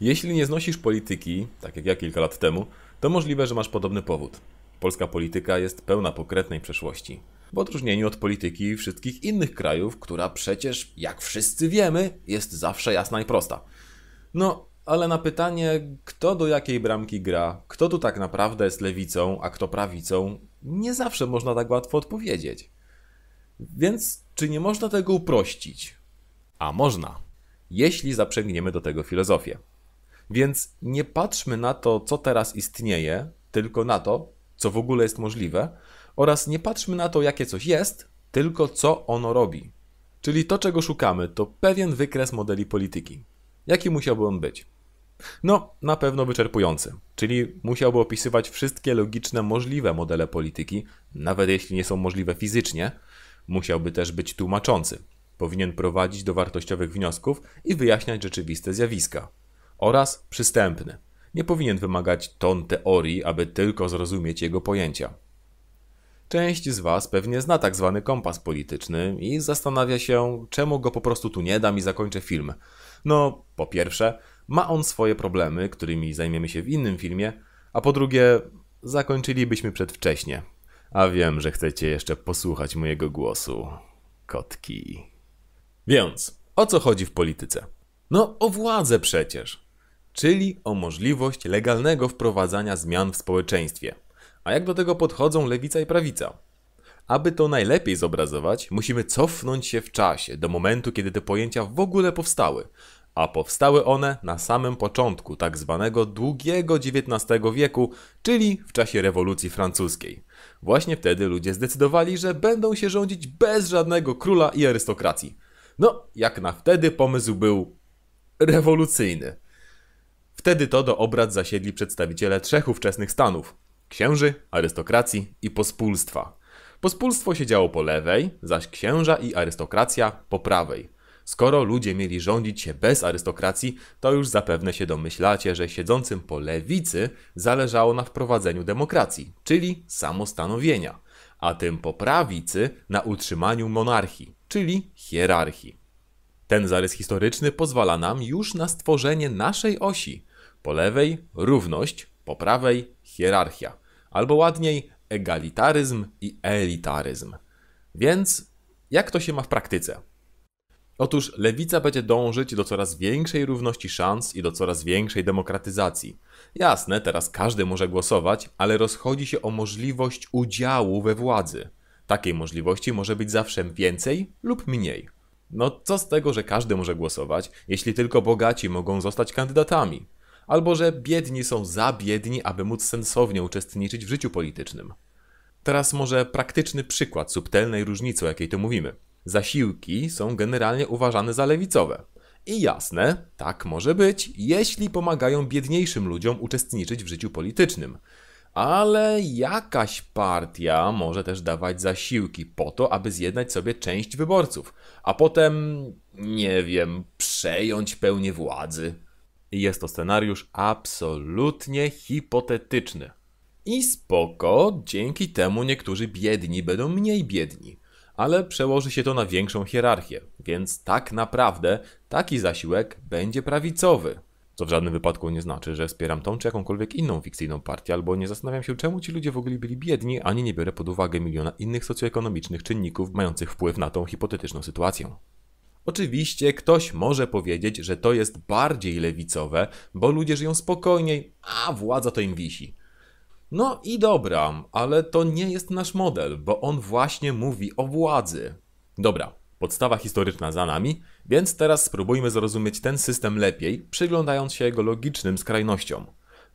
Jeśli nie znosisz polityki, tak jak ja kilka lat temu, to możliwe, że masz podobny powód. Polska polityka jest pełna pokretnej przeszłości. W odróżnieniu od polityki wszystkich innych krajów, która przecież, jak wszyscy wiemy, jest zawsze jasna i prosta. No, ale na pytanie, kto do jakiej bramki gra, kto tu tak naprawdę jest lewicą, a kto prawicą, nie zawsze można tak łatwo odpowiedzieć. Więc czy nie można tego uprościć? A można, jeśli zaprzęgniemy do tego filozofię. Więc nie patrzmy na to, co teraz istnieje, tylko na to, co w ogóle jest możliwe, oraz nie patrzmy na to, jakie coś jest, tylko co ono robi. Czyli to, czego szukamy, to pewien wykres modeli polityki. Jaki musiałby on być? No, na pewno wyczerpujący, czyli musiałby opisywać wszystkie logiczne możliwe modele polityki, nawet jeśli nie są możliwe fizycznie. Musiałby też być tłumaczący. Powinien prowadzić do wartościowych wniosków i wyjaśniać rzeczywiste zjawiska. Oraz przystępny. Nie powinien wymagać ton teorii, aby tylko zrozumieć jego pojęcia. Część z Was pewnie zna tak zwany kompas polityczny i zastanawia się, czemu go po prostu tu nie dam i zakończę film. No, po pierwsze, ma on swoje problemy, którymi zajmiemy się w innym filmie, a po drugie, zakończylibyśmy przedwcześnie. A wiem, że chcecie jeszcze posłuchać mojego głosu. Kotki. Więc, o co chodzi w polityce? No, o władzę przecież. Czyli o możliwość legalnego wprowadzania zmian w społeczeństwie. A jak do tego podchodzą lewica i prawica? Aby to najlepiej zobrazować, musimy cofnąć się w czasie, do momentu, kiedy te pojęcia w ogóle powstały, a powstały one na samym początku tak zwanego długiego XIX wieku, czyli w czasie rewolucji francuskiej. Właśnie wtedy ludzie zdecydowali, że będą się rządzić bez żadnego króla i arystokracji. No, jak na wtedy pomysł był rewolucyjny. Wtedy to do obrad zasiedli przedstawiciele trzech ówczesnych stanów: księży, arystokracji i pospólstwa. Pospólstwo siedziało po lewej, zaś księża i arystokracja po prawej. Skoro ludzie mieli rządzić się bez arystokracji, to już zapewne się domyślacie, że siedzącym po lewicy zależało na wprowadzeniu demokracji, czyli samostanowienia, a tym po prawicy na utrzymaniu monarchii, czyli hierarchii. Ten zarys historyczny pozwala nam już na stworzenie naszej osi. Po lewej równość, po prawej hierarchia, albo ładniej egalitaryzm i elitaryzm. Więc jak to się ma w praktyce? Otóż lewica będzie dążyć do coraz większej równości szans i do coraz większej demokratyzacji. Jasne, teraz każdy może głosować, ale rozchodzi się o możliwość udziału we władzy. Takiej możliwości może być zawsze więcej lub mniej. No co z tego, że każdy może głosować, jeśli tylko bogaci mogą zostać kandydatami? Albo że biedni są za biedni, aby móc sensownie uczestniczyć w życiu politycznym. Teraz może praktyczny przykład subtelnej różnicy, o jakiej tu mówimy zasiłki są generalnie uważane za lewicowe. I jasne, tak może być, jeśli pomagają biedniejszym ludziom uczestniczyć w życiu politycznym. Ale jakaś partia może też dawać zasiłki po to, aby zjednać sobie część wyborców, a potem, nie wiem, przejąć pełnię władzy. Jest to scenariusz absolutnie hipotetyczny. I spoko, dzięki temu niektórzy biedni będą mniej biedni ale przełoży się to na większą hierarchię, więc tak naprawdę taki zasiłek będzie prawicowy. Co w żadnym wypadku nie znaczy, że wspieram tą czy jakąkolwiek inną fikcyjną partię, albo nie zastanawiam się, czemu ci ludzie w ogóle byli biedni, ani nie biorę pod uwagę miliona innych socjoekonomicznych czynników mających wpływ na tą hipotetyczną sytuację. Oczywiście ktoś może powiedzieć, że to jest bardziej lewicowe, bo ludzie żyją spokojniej, a władza to im wisi. No i dobra, ale to nie jest nasz model, bo on właśnie mówi o władzy. Dobra, podstawa historyczna za nami, więc teraz spróbujmy zrozumieć ten system lepiej, przyglądając się jego logicznym skrajnościom.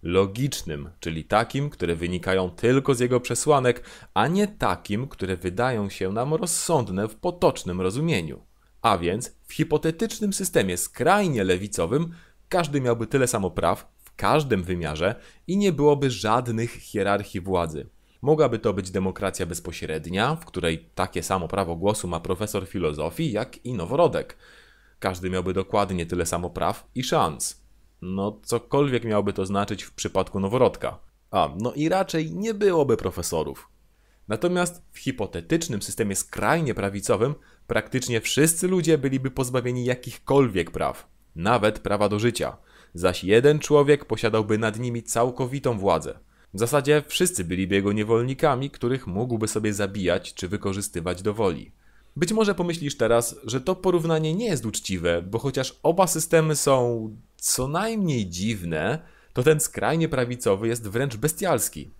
Logicznym, czyli takim, które wynikają tylko z jego przesłanek, a nie takim, które wydają się nam rozsądne w potocznym rozumieniu. A więc w hipotetycznym systemie skrajnie lewicowym każdy miałby tyle samo praw, każdym wymiarze i nie byłoby żadnych hierarchii władzy. Mogłaby to być demokracja bezpośrednia, w której takie samo prawo głosu ma profesor filozofii jak i noworodek. Każdy miałby dokładnie tyle samo praw i szans. No, cokolwiek miałby to znaczyć w przypadku noworodka. A, no i raczej nie byłoby profesorów. Natomiast w hipotetycznym systemie skrajnie prawicowym praktycznie wszyscy ludzie byliby pozbawieni jakichkolwiek praw, nawet prawa do życia – zaś jeden człowiek posiadałby nad nimi całkowitą władzę. W zasadzie wszyscy byliby jego niewolnikami, których mógłby sobie zabijać czy wykorzystywać do woli. Być może pomyślisz teraz, że to porównanie nie jest uczciwe, bo chociaż oba systemy są co najmniej dziwne, to ten skrajnie prawicowy jest wręcz bestialski.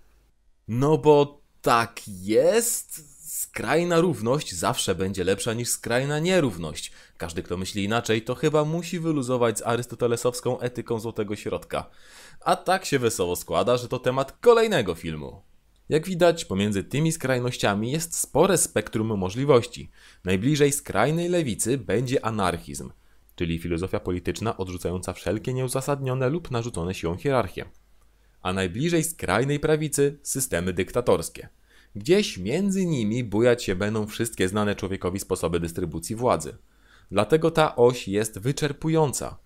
No bo tak jest. Skrajna równość zawsze będzie lepsza niż skrajna nierówność. Każdy, kto myśli inaczej, to chyba musi wyluzować z arystotelesowską etyką złotego środka. A tak się wesoło składa, że to temat kolejnego filmu. Jak widać, pomiędzy tymi skrajnościami jest spore spektrum możliwości. Najbliżej skrajnej lewicy będzie anarchizm, czyli filozofia polityczna odrzucająca wszelkie nieuzasadnione lub narzucone siłą hierarchie. A najbliżej skrajnej prawicy systemy dyktatorskie. Gdzieś między nimi bujać się będą wszystkie znane człowiekowi sposoby dystrybucji władzy. Dlatego ta oś jest wyczerpująca.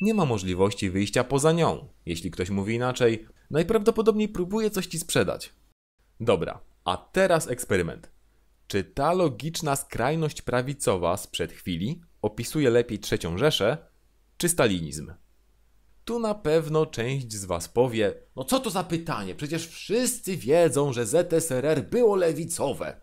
Nie ma możliwości wyjścia poza nią. Jeśli ktoś mówi inaczej, najprawdopodobniej próbuje coś ci sprzedać. Dobra, a teraz eksperyment. Czy ta logiczna skrajność prawicowa sprzed chwili opisuje lepiej trzecią Rzeszę, czy stalinizm? Tu na pewno część z Was powie: No co to za pytanie? Przecież wszyscy wiedzą, że ZSRR było lewicowe.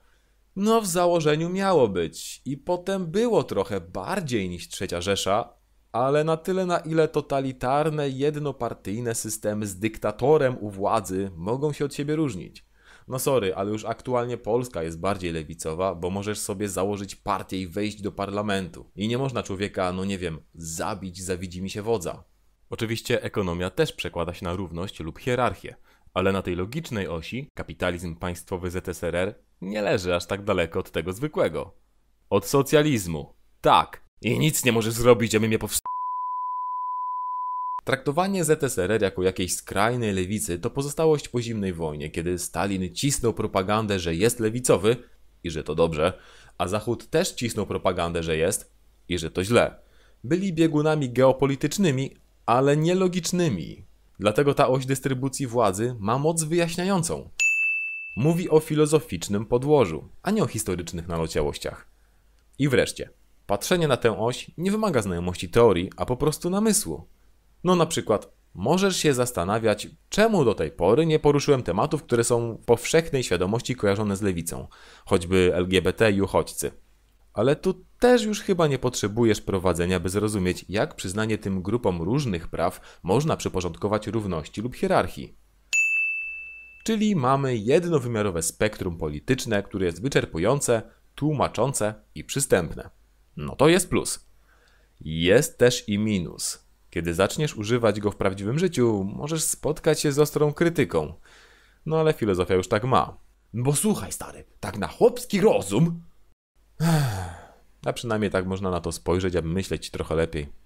No, w założeniu miało być, i potem było trochę bardziej niż trzecia Rzesza, ale na tyle, na ile totalitarne, jednopartyjne systemy z dyktatorem u władzy mogą się od siebie różnić. No sorry, ale już aktualnie Polska jest bardziej lewicowa, bo możesz sobie założyć partię i wejść do parlamentu. I nie można człowieka, no nie wiem, zabić, zawidzi mi się wodza. Oczywiście ekonomia też przekłada się na równość lub hierarchię, ale na tej logicznej osi kapitalizm państwowy ZSRR nie leży aż tak daleko od tego zwykłego. Od socjalizmu. Tak. I nic nie możesz zrobić, aby mnie powstrzymać. Traktowanie ZSRR jako jakiejś skrajnej lewicy to pozostałość po zimnej wojnie, kiedy Stalin cisnął propagandę, że jest lewicowy i że to dobrze, a Zachód też cisnął propagandę, że jest i że to źle. Byli biegunami geopolitycznymi, ale nielogicznymi. Dlatego ta oś dystrybucji władzy ma moc wyjaśniającą. Mówi o filozoficznym podłożu, a nie o historycznych naleciałościach. I wreszcie, patrzenie na tę oś nie wymaga znajomości teorii, a po prostu namysłu. No na przykład, możesz się zastanawiać, czemu do tej pory nie poruszyłem tematów, które są w powszechnej świadomości kojarzone z lewicą, choćby LGBT i uchodźcy. Ale tu też już chyba nie potrzebujesz prowadzenia, by zrozumieć, jak przyznanie tym grupom różnych praw można przyporządkować równości lub hierarchii. Czyli mamy jednowymiarowe spektrum polityczne, które jest wyczerpujące, tłumaczące i przystępne. No to jest plus. Jest też i minus. Kiedy zaczniesz używać go w prawdziwym życiu, możesz spotkać się z ostrą krytyką. No ale filozofia już tak ma. Bo słuchaj, stary, tak na chłopski rozum. A przynajmniej tak można na to spojrzeć, aby myśleć trochę lepiej.